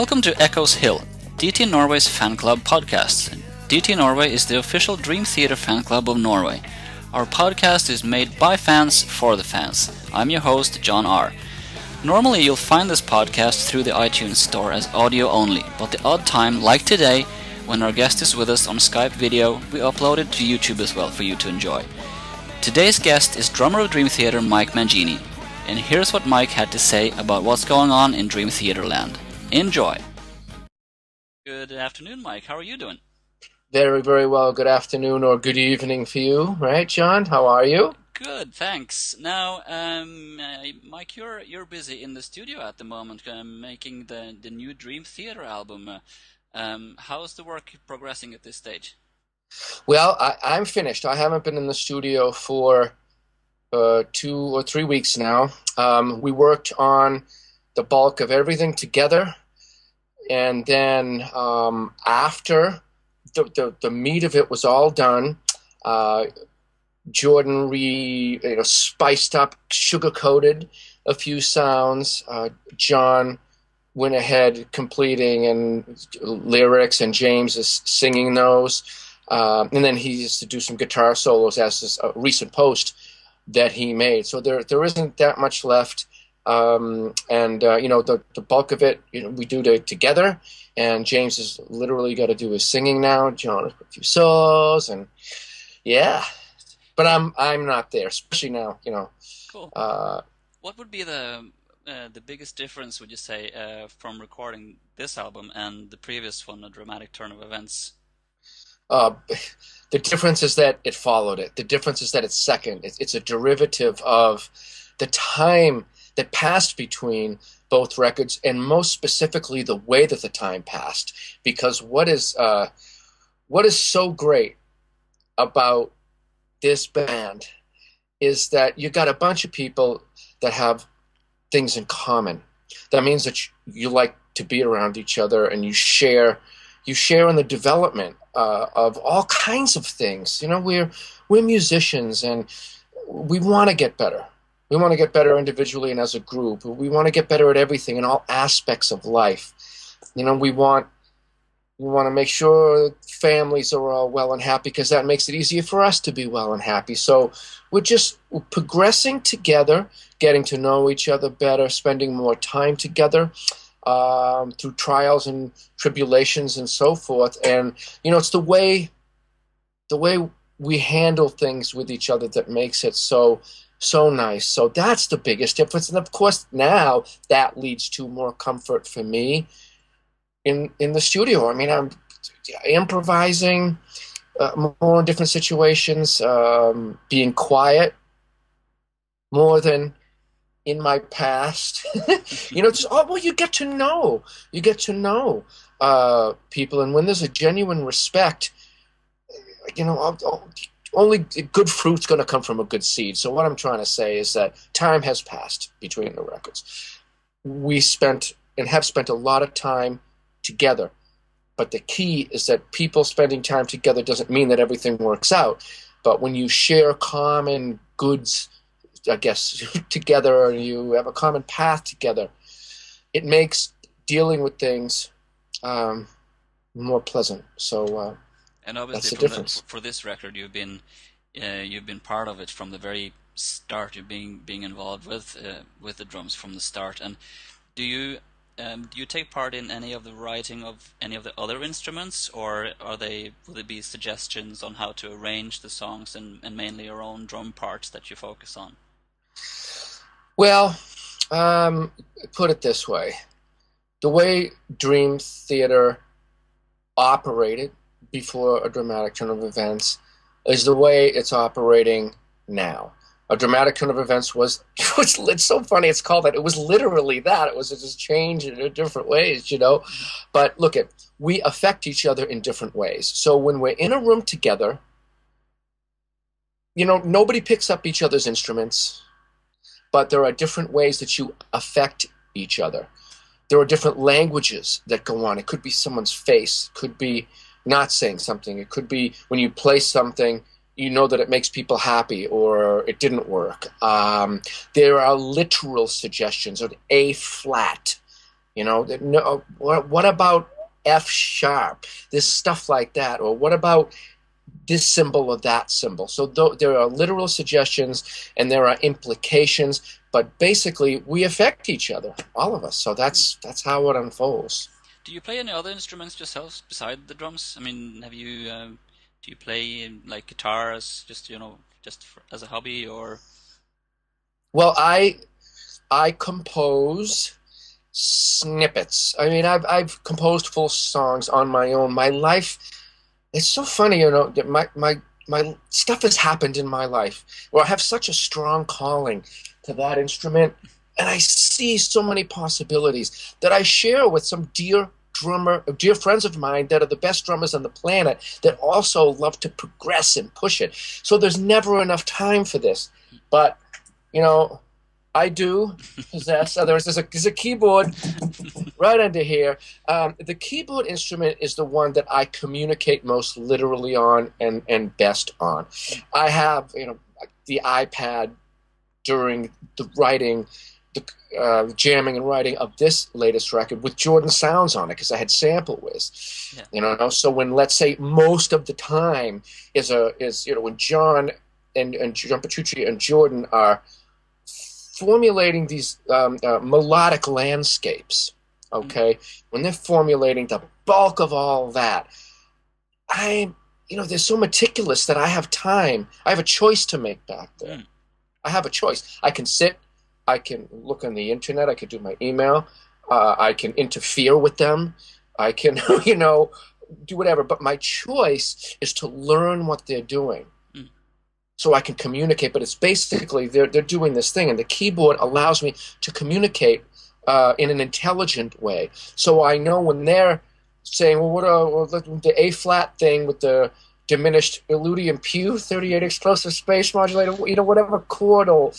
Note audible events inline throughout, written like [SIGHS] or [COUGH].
Welcome to Echoes Hill, DT Norway's fan club podcast. DT Norway is the official Dream Theater fan club of Norway. Our podcast is made by fans for the fans. I'm your host, John R. Normally, you'll find this podcast through the iTunes Store as audio only, but the odd time, like today, when our guest is with us on Skype video, we upload it to YouTube as well for you to enjoy. Today's guest is drummer of Dream Theater Mike Mangini, and here's what Mike had to say about what's going on in Dream Theater land. Enjoy! Good afternoon, Mike. How are you doing? Very, very well. Good afternoon or good evening for you, right, John? How are you? Good, thanks. Now, um, uh, Mike, you're you're busy in the studio at the moment, uh, making the the new Dream Theater album. Uh, um, how's the work progressing at this stage? Well, I, am finished. I haven't been in the studio for uh, two or three weeks now. Um, we worked on the bulk of everything together, and then um, after the, the, the meat of it was all done. Uh, Jordan re you know spiced up, sugar coated a few sounds. Uh, John went ahead completing and lyrics, and James is singing those. Uh, and then he used to do some guitar solos as a recent post that he made. So there there isn't that much left. Um, and uh, you know the the bulk of it, you know, we do it together. And James has literally got to do his singing now. John a few solos, and yeah, but I'm I'm not there, especially now. You know. Cool. Uh, what would be the uh, the biggest difference, would you say, uh, from recording this album and the previous one, A Dramatic Turn of Events? Uh, the difference is that it followed it. The difference is that it's second. It's, it's a derivative of the time that passed between both records, and most specifically the way that the time passed. Because what is uh, what is so great about this band is that you got a bunch of people that have things in common. That means that you like to be around each other and you share you share in the development uh, of all kinds of things. You know, we're we're musicians and we want to get better. We want to get better individually and as a group. We want to get better at everything in all aspects of life. You know, we want we want to make sure families are all well and happy because that makes it easier for us to be well and happy. So we're just progressing together, getting to know each other better, spending more time together um, through trials and tribulations and so forth. And you know, it's the way the way we handle things with each other that makes it so so nice. So that's the biggest difference. And of course, now that leads to more comfort for me in in the studio. I mean, I'm improvising uh, more in different situations, um, being quiet more than in my past. [LAUGHS] you know, just oh well, you get to know, you get to know uh, people, and when there's a genuine respect, you know, I'll, I'll, only good fruit's going to come from a good seed. So what I'm trying to say is that time has passed between the records. We spent and have spent a lot of time together. But the key is that people spending time together doesn't mean that everything works out. But when you share common goods, I guess, [LAUGHS] together, you have a common path together, it makes dealing with things um, more pleasant. So, uh, and obviously, the difference. The, for this record, you've been uh, you've been part of it from the very start. You're being being involved with uh, with the drums from the start. And do you um, do you take part in any of the writing of any of the other instruments, or are they will it be suggestions on how to arrange the songs and, and mainly your own drum parts that you focus on? Well, um, put it this way: the way Dream Theater operated before a dramatic turn of events is the way it's operating now. A dramatic turn of events was [LAUGHS] it's, it's so funny it's called that. It was literally that. It was just change in different ways you know? But look at we affect each other in different ways. So when we're in a room together you know nobody picks up each other's instruments but there are different ways that you affect each other. There are different languages that go on. It could be someone's face could be not saying something it could be when you play something you know that it makes people happy or it didn't work. Um, there are literal suggestions of A flat You know, no, what, what about F sharp? This stuff like that, or what about this symbol or that symbol? So th- there are literal suggestions and there are implications, but basically we affect each other, all of us. So that's that's how it unfolds. Do you play any other instruments yourself beside the drums? I mean, have you um, do you play like guitar as just you know just for, as a hobby or? Well, I I compose snippets. I mean, I've I've composed full songs on my own. My life, it's so funny, you know. My my my stuff has happened in my life where I have such a strong calling to that instrument, and I see so many possibilities that I share with some dear drummer, dear friends of mine that are the best drummers on the planet that also love to progress and push it. So there's never enough time for this, but you know I do possess. Others. There's a there's a keyboard right under here. Um, the keyboard instrument is the one that I communicate most literally on and and best on. I have you know the iPad during the writing, uh, jamming and writing of this latest record with Jordan sounds on it because I had sample with, Yeah. You know, so when let's say most of the time is a is you know when John and and John Petrucci and Jordan are formulating these um, uh, melodic landscapes, okay, mm-hmm. when they're formulating the bulk of all that, I, you know, they're so meticulous that I have time. I have a choice to make back there. Mm. I have a choice. I can sit, I can look on the internet, I can do my email, uh, I can interfere with them, I can, [LAUGHS] you know, do whatever. But my choice is to learn what they're doing so I can communicate. But it's basically they're they're doing this thing, and the keyboard allows me to communicate uh, in an intelligent way. So I know when they're saying, "Well, what are the A flat thing with the diminished Illudium Pew 38 explosive space modulator, you know, whatever chordal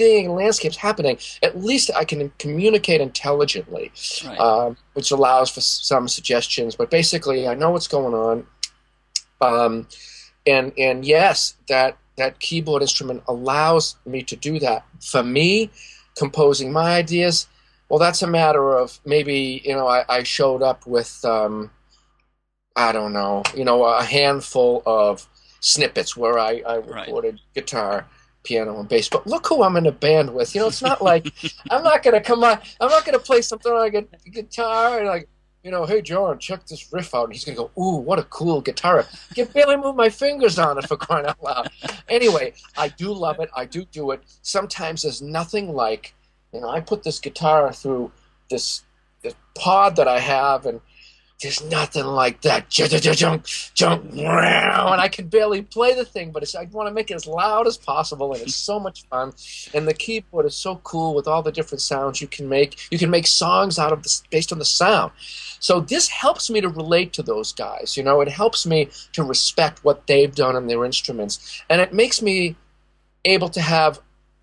thing, landscape's happening, at least I can communicate intelligently, right. um, which allows for some suggestions. But basically, I know what's going on. Um, and and yes, that that keyboard instrument allows me to do that. For me, composing my ideas, well, that's a matter of maybe you know I, I showed up with um, I don't know you know a handful of snippets where I, I recorded right. guitar, piano, and bass. But look who I'm in a band with. You know, it's not like [LAUGHS] I'm not gonna come on. I'm not gonna play something like a guitar and like you know, hey John, check this riff out. And he's gonna go, ooh, what a cool guitar. I can barely move my fingers on it for crying out loud. anyway, I do love it. I do do it. Sometimes there's nothing like, you know, I put this guitar through this, this pod that I have, and there's nothing like that. Junk, junk, and I can barely play the thing, but I want to make it as loud as possible, and it's so much fun. And the keyboard is so cool with all the different sounds you can make. You can make songs out of this based on the sound. So this helps me to relate to those guys. You know, it helps me to respect what they've done on their instruments, and it makes me able to have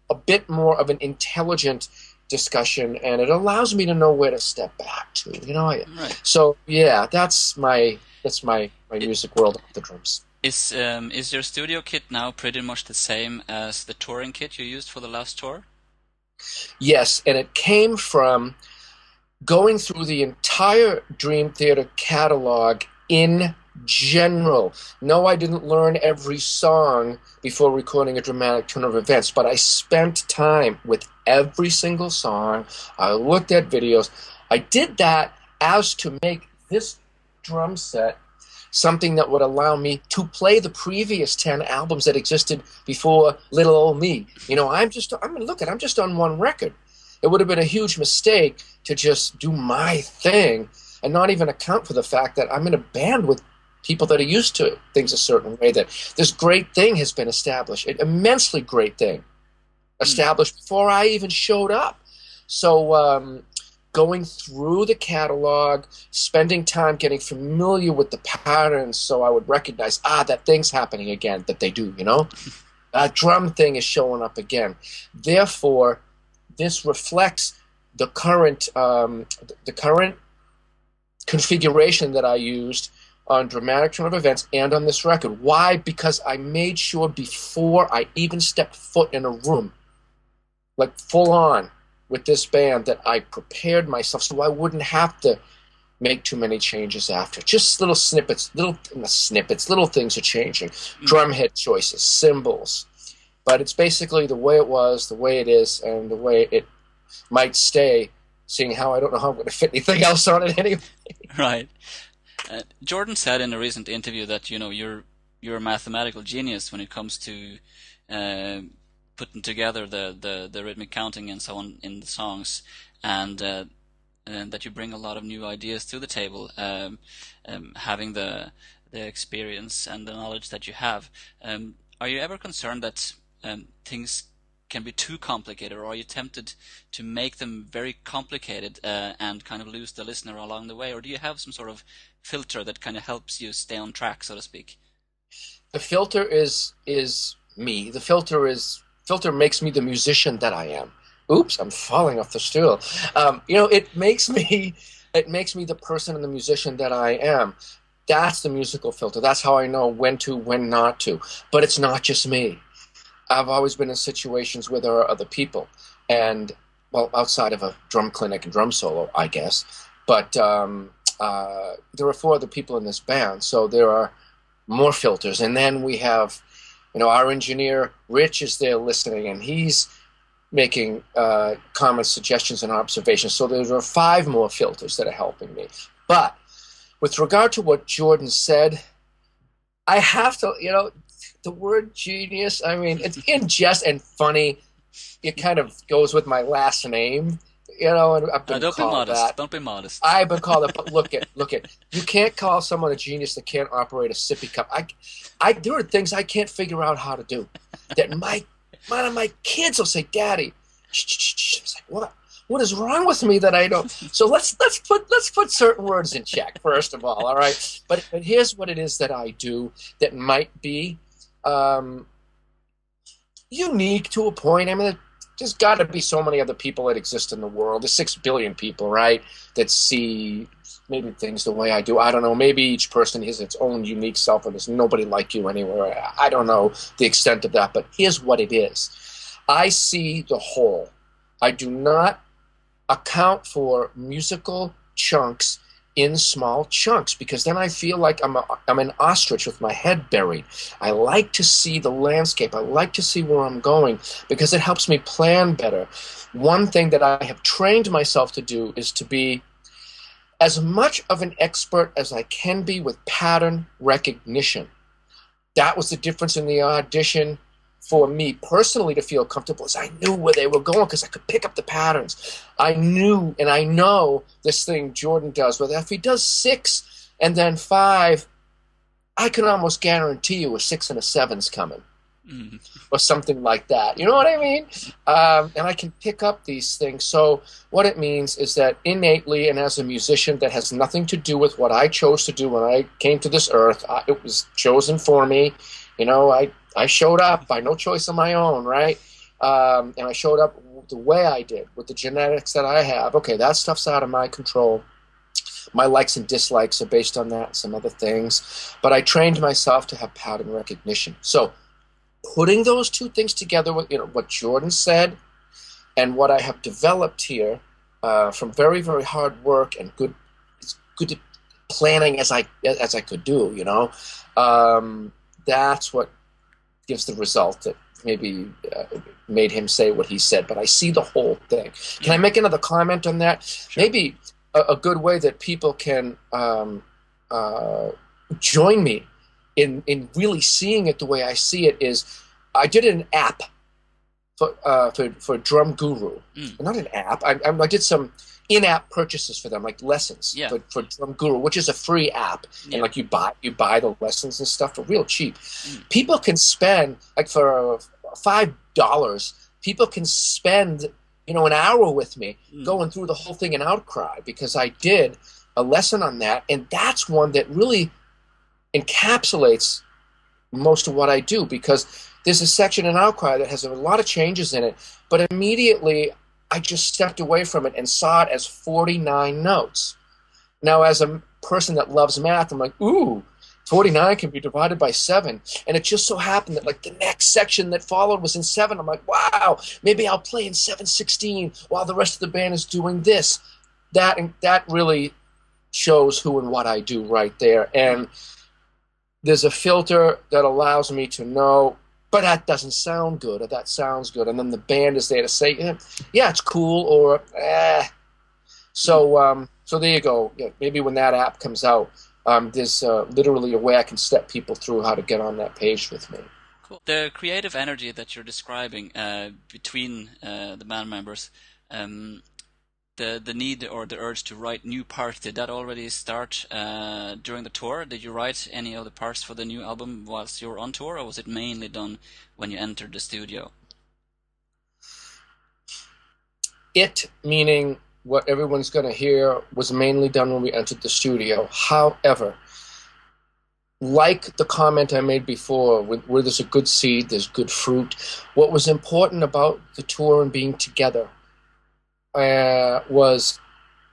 a bit more of an intelligent discussion and it allows me to know where to step back to you know? Right. so yeah that's my that's my my music world of the drums. Is um, is your studio kit now pretty much the same as the touring kit you used for the last tour? Yes and it came from going through the entire dream theater catalog in general. No, I didn't learn every song before recording a dramatic turn of events, but I spent time with every single song. I looked at videos. I did that as to make this drum set something that would allow me to play the previous 10 albums that existed before little old me. You know, I'm just, I mean, look at, I'm just on one record. It would have been a huge mistake to just do my thing and not even account for the fact that I'm in a band with people that are used to things a certain way. That this great thing has been established, an immensely great thing, established mm. before I even showed up. So um, going through the catalog, spending time getting familiar with the patterns, so I would recognize ah that thing's happening again that they do. You know, [LAUGHS] that drum thing is showing up again. Therefore, this reflects the current um, the current configuration that I used on Dramatic Turn of Events and on this record. Why? Because I made sure before I even stepped foot in a room, like full on, with this band that I prepared myself so I wouldn't have to make too many changes after. Just little snippets, little snippets, little things are changing. Mm-hmm. Drum choices, cymbals. But it's basically the way it was, the way it is, and the way it might stay, seeing how I don't know how I'm going to fit anything else on it [LAUGHS] anyway. Right. Uh, Jordan said in a recent interview that you know you're you're a mathematical genius when it comes to uh, putting together the, the, the rhythmic counting and so on in the songs, and uh, and that you bring a lot of new ideas to the table, um, um, having the the experience and the knowledge that you have. Um, are you ever concerned that um, things can be too complicated, or are you tempted to make them very complicated uh, and kind of lose the listener along the way, or do you have some sort of filter that kind of helps you stay on track, so to speak? The filter is is me. The filter is filter makes me the musician that I am. Oops, I'm falling off the stool. Um, you know, it makes me [LAUGHS] it makes me the person and the musician that I am. That's the musical filter. That's how I know when to, when not to. But it's not just me. I've always been in situations where there are other people, and well, outside of a drum clinic and drum solo, I guess. But um, uh, there are four other people in this band, so there are more filters. And then we have, you know, our engineer Rich is there listening, and he's making uh, comments, suggestions, and observations. So there are five more filters that are helping me. But with regard to what Jordan said, I have to, you know, the word genius, I mean, it's in jest and funny. It kind of goes with my last name, you know. And I've been don't called be modest. That. Don't be modest. I've been called. But look at, look at. You can't call someone a genius that can't operate a sippy cup. I, I, there are things I can't figure out how to do. That my, one of my kids will say, "Daddy,". I was like, "What? What is wrong with me that I don't?" So let's let's put let's put certain words in check first of all. All right. But but here's what it is that I do that might be um, unique to a point. I mean, there's got to be so many other people that exist in the world. There's six billion people, right, that see maybe things the way I do. I don't know. Maybe each person has its own unique self, and there's nobody like you anywhere. I don't know the extent of that, but here's what it is I see the whole. I do not account for musical chunks in small chunks because then I feel like I'm, a, I'm an ostrich with my head buried. I like to see the landscape. I like to see where I'm going because it helps me plan better. One thing that I have trained myself to do is to be as much of an expert as I can be with pattern recognition. That was the difference in the audition for me personally to feel comfortable is I knew where they were going because I could pick up the patterns. I knew and I know this thing Jordan does, where if he does six and then five, I can almost guarantee you a six and a seven's coming. Mm. Or something like that. You know what I mean? Um, and I can pick up these things. So, what it means is that innately, and as a musician, that has nothing to do with what I chose to do when I came to this earth. I, it was chosen for me. You know, I I showed up by no choice of my own, right? Um, and I showed up the way I did with the genetics that I have. Okay, that stuff's out of my control. My likes and dislikes are based on that some other things. But I trained myself to have pattern recognition. So putting those two things together with you know what Jordan said and what I have developed here uh, from very very hard work and good good planning as I as I could do. You know, um, that's what gives the result that maybe uh, made him say what he said. But I see the whole thing. Can I make another comment on that? Sure. Maybe a, a, good way that people can um, uh, join me in in really seeing it the way I see it is I did an app for uh, for, for Drum Guru, mm. not an app. I, I did some in-app purchases for them, like lessons yeah. for, for Drum Guru, which is a free app, yeah. and like you buy you buy the lessons and stuff for real cheap. Mm. People can spend like for five dollars. People can spend you know an hour with me mm. going through the whole thing in Outcry because I did a lesson on that, and that's one that really encapsulates most of what I do because there's a section in Outcry that has a lot of changes in it, but immediately I just stepped away from it and saw it as 49 notes. Now, as a person that loves math, I'm like, ooh, 49 can be divided by 7 and it just so happened that like the next section that followed was in 7 i'm like wow maybe i'll play in 716 while the rest of the band is doing this. That that really shows who and what i do right there. And there's a filter that allows me to know but that doesn't sound good or that sounds good and then the band is there to say yeah, it's cool or eh. so um, so there you go maybe when that app comes out um, there's uh, literally a way I can step people through how to get on that page with me. Cool. The creative energy that you're describing uh, between uh, the band members, um, the the need or the urge to write new parts, did that already start uh, during the tour? Did you write any of the parts for the new album whilst you were on tour, or was it mainly done when you entered the studio? It meaning what everyone's going to hear was mainly done when we entered the studio. However, like the comment I made before, where there's a good seed, there's good fruit. What was important about the tour and being together uh, was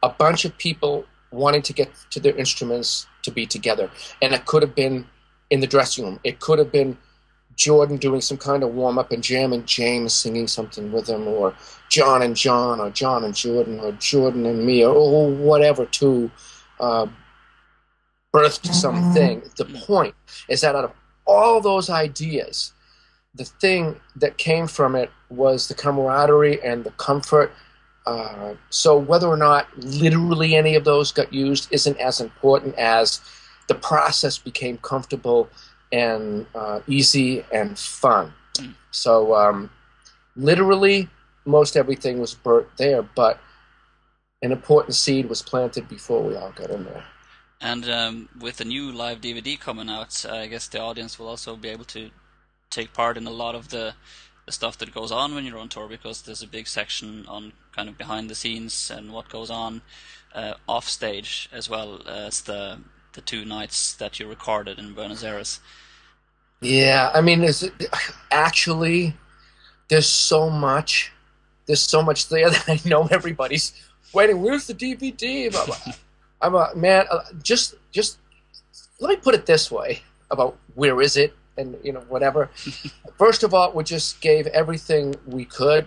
a bunch of people wanting to get to their instruments to be together. And it could have been in the dressing room, it could have been Jordan doing some kind of warm up and jam and James singing something with him, or John and John, or John and Jordan, or Jordan and me, or, whatever to uh, birth mm-hmm. something. The point is that out of all those ideas, the thing that came from it was the camaraderie and the comfort. Uh, so whether or not literally any of those got used isn't as important as the process became comfortable and uh, easy and fun. Mm. So um, literally, most everything was burnt there, but an important seed was planted before we all got in there. And um, with the new live DVD coming out, I guess the audience will also be able to take part in a lot of the, the stuff that goes on when you're on tour because there's a big section on kind of behind the scenes and what goes on uh, off stage as well as the the two nights that you recorded in Buenos Aires. Yeah, I mean, is it, actually there's so much, there's so much there [LAUGHS] that I know everybody's waiting. Where's the DVD? I'm a, man. Uh, just, just let me put it this way about where is it and you know whatever. [LAUGHS] First of all, we just gave everything we could,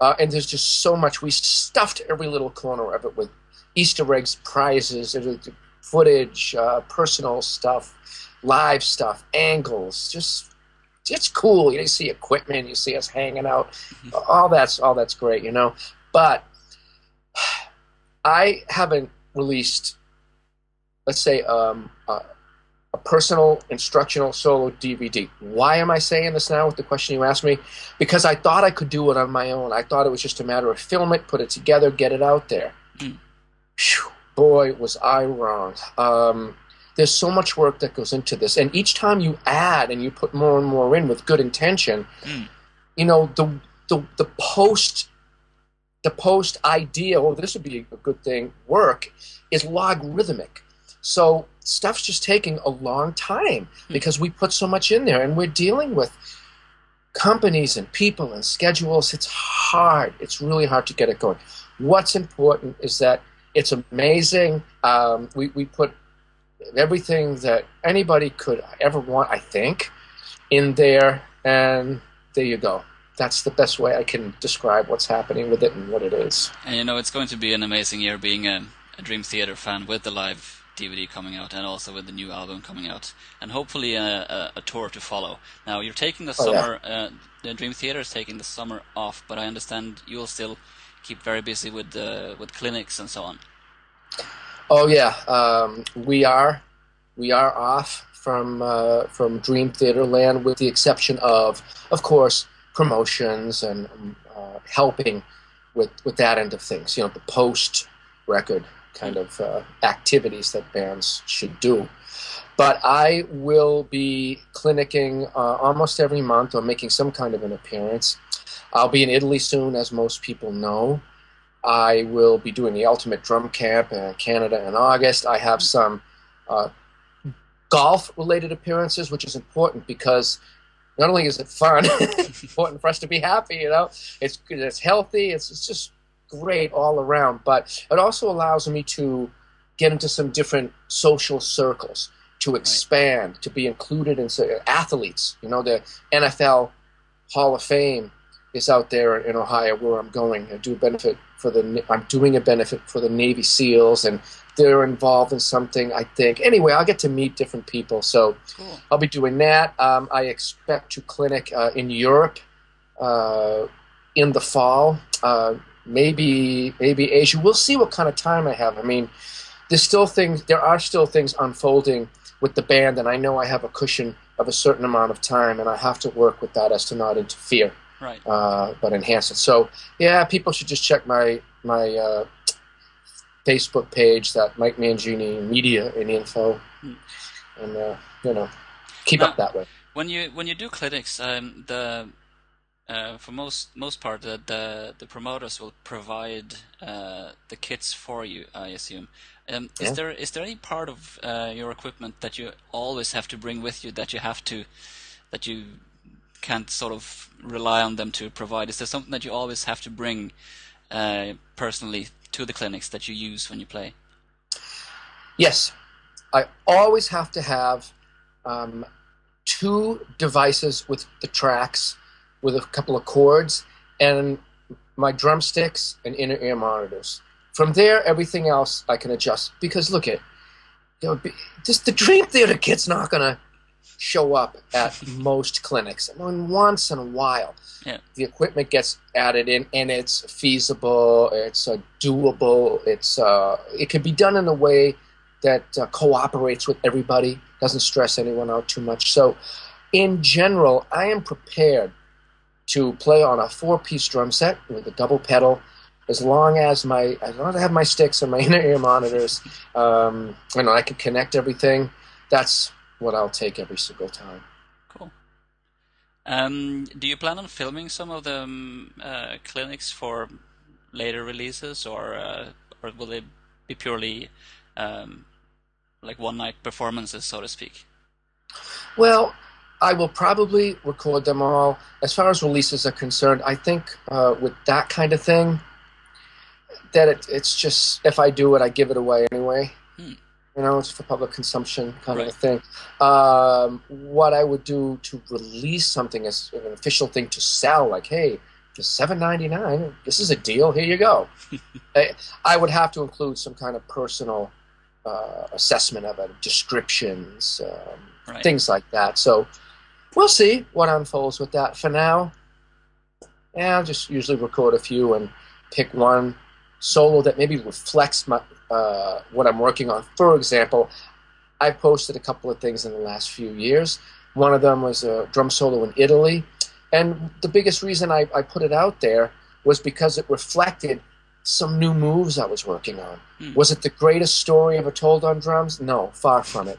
uh, and there's just so much. We stuffed every little corner of it with Easter eggs, prizes, footage, uh, personal stuff live stuff, angles, just it's cool. You see equipment, you see us hanging out. Mm-hmm. All that's all that's great, you know. But [SIGHS] I haven't released, let's say, um, a, a personal instructional solo DVD. Why am I saying this now with the question you asked me? Because I thought I could do it on my own. I thought it was just a matter of film it, put it together, get it out there. Mm. Whew, boy, was I wrong. Um, there's so much work that goes into this and each time you add and you put more and more in with good intention mm. you know the, the the post the post idea oh this would be a good thing work is logarithmic so stuff's just taking a long time mm. because we put so much in there and we're dealing with companies and people and schedules it's hard it's really hard to get it going what's important is that it's amazing um, we, we put everything that anybody could ever want, I think, in there. And there you go. That's the best way I can describe what's happening with it and what it is. And you know, it's going to be an amazing year being a, a Dream Theater fan with the live DVD coming out and also with the new album coming out, and hopefully a, a, a tour to follow. Now, you're taking the oh, summer, yeah. uh, the Dream Theater is taking the summer off, but I understand you'll still keep very busy with uh, with clinics and so on. Oh yeah, um, we are. We are off from uh, from Dream Theater Land, with the exception of, of course, promotions and um, uh, helping with with that end of things. You know, the post record kind of uh, activities that bands should do. But I will be clinicking uh, almost every month or making some kind of an appearance. I'll be in Italy soon, as most people know. I will be doing the Ultimate Drum Camp in Canada in August. I have some uh, golf related appearances, which is important because not only is it fun, [LAUGHS] it's important for us to be happy, you know, it's, it's healthy, it's, it's just great all around, but it also allows me to get into some different social circles. to expand, right. to be included in so, athletes. You know, the NFL Hall of Fame is out there in Ohio where I'm going. I do a benefit for the. I'm doing a benefit for the Navy SEALs, and they're involved in something. I think. Anyway, I'll get to meet different people, so cool. I'll be doing that. Um, I expect to clinic uh, in Europe uh, in the fall. Uh, maybe maybe Asia. We'll see what kind of time I have. I mean, there's still things. There are still things unfolding with the band, and I know I have a cushion of a certain amount of time, and I have to work with that as to not interfere, right? Uh, but enhance it. So yeah, people should just check my my uh, Facebook page, that Mike Mangini Media and Info, hmm. and uh, you know, keep now, up that way. When you when you do clinics, um, the uh, for most most part, the, the, the promoters will provide uh, the kits for you. I assume. Um, yeah. Is there is there any part of uh, your equipment that you always have to bring with you that you have to that you can't sort of rely on them to provide? Is there something that you always have to bring uh, personally to the clinics that you use when you play? Yes, I always have to have um, two devices with the tracks with a couple of cords and my drumsticks and inner ear monitors. From there, everything else I can adjust because look at you know, just the Dream Theater kit's not gonna show up at [LAUGHS] most clinics. I mean, once in a while, yeah. the equipment gets added in, and it's feasible, it's uh, doable, it's uh, it can be done in a way that uh, cooperates with everybody, doesn't stress anyone out too much. So, in general, I am prepared to play on a four-piece drum set with a double pedal, as long as my as long as I have my sticks and my [LAUGHS] inner ear monitors, um, and I can connect everything. That's what I'll take every single time. Cool. Um, do you plan on filming some of the um, uh, clinics for later releases, or uh, or will they be purely um, like one night performances, so to speak? Well, I will probably record them all. As far as releases are concerned, I think uh, with that kind of thing, that it, it's just if I do it, I give it away anyway. Hmm. You know, it's for public consumption kind right. of a thing. Um, what I would do to release something as an official thing to sell, like, hey, for seven ninety nine, this is a deal. Here you go. [LAUGHS] I, I, would have to include some kind of personal uh, assessment of it, descriptions, um, right. things like that. So we'll see what unfolds with that. For now, yeah, I'll just usually record a few and pick one solo that maybe reflects my uh, what I'm working on. For example, I posted a couple of things in the last few years. One of them was a drum solo in Italy, and the biggest reason I, I put it out there was because it reflected some new moves I was working on. Hmm. Was it the greatest story ever told on drums? No, far from it.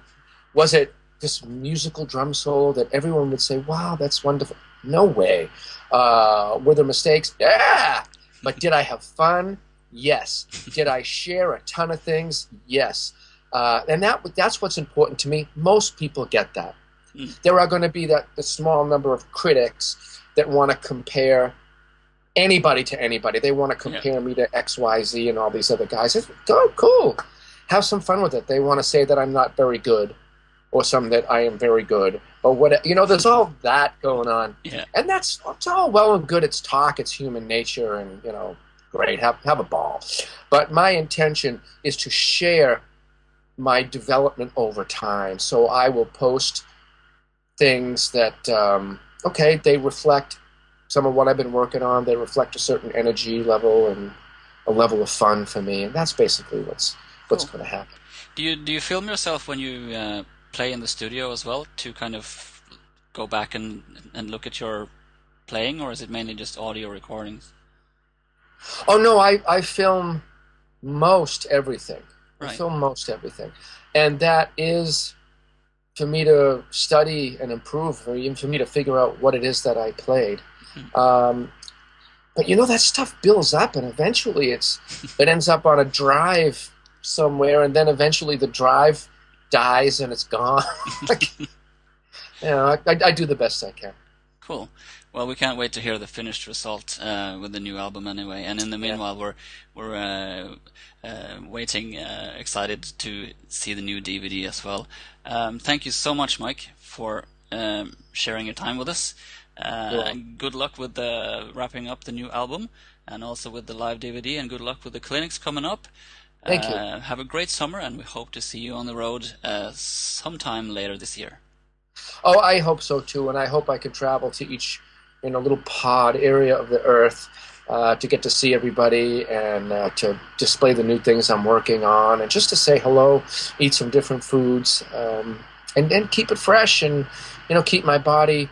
Was it this musical drum solo that everyone would say, "Wow, that's wonderful." No way. Uh, were there mistakes? Yeah. But did I have fun? Yes. did I share a ton of things? Yes. Uh, and that that's what's important to me. Most people get that. Mm. There are going to be that the small number of critics that want to compare anybody to anybody. They want to compare yeah. me to X, Y, Z, and all these other guys. Go, cool. Have some fun with it. They want to say that I'm not very good or some that I am very good or what you know there's all that going on. Yeah. and that's it's all well and good. It's talk it's human nature and you know great. Have have a ball. But my intention is to share my development over time. So I will post things that um, okay they reflect some of what I've been working on. They reflect a certain energy level and a level of fun for me. And that's basically what's what's cool. going to happen. Do you do you film yourself when you uh play in the studio as well to kind of go back and and look at your playing, or is it mainly just audio recordings? Oh no, I I film most everything. Right. I film most everything, and that is for me to study and improve, or even for me to figure out what it is that I played. Mm-hmm. Um, but you know that stuff builds up, and eventually it's it ends up on a drive somewhere, and then eventually the drive dies and it's gone. [LAUGHS] like, you know, I, I, do the best I can. Cool. Well, we can't wait to hear the finished result uh, with the new album anyway. And in the meanwhile, yeah. we're we're uh, uh, waiting, uh, excited to see the new DVD as well. Um, thank you so much, Mike, for um, sharing your time with us. Uh, good luck with the wrapping up the new album, and also with the live DVD. And good luck with the clinics coming up. Thank you. Uh, have a great summer, and we hope to see you on the road sometime later this year. Oh, I hope so too, and I hope I can travel to each in a little pod area of the earth uh, to get to see everybody and uh, to display the new things I'm working on and just to say hello, eat some different foods, um, and then keep it fresh and you know keep my body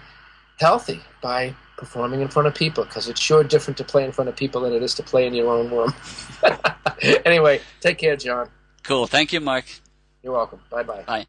healthy by performing in front of people because it's sure different to play in front of people than it is to play in your own room. [LAUGHS] anyway, take care, John. Cool. Thank you, Mike. You're welcome. Bye-bye. Bye.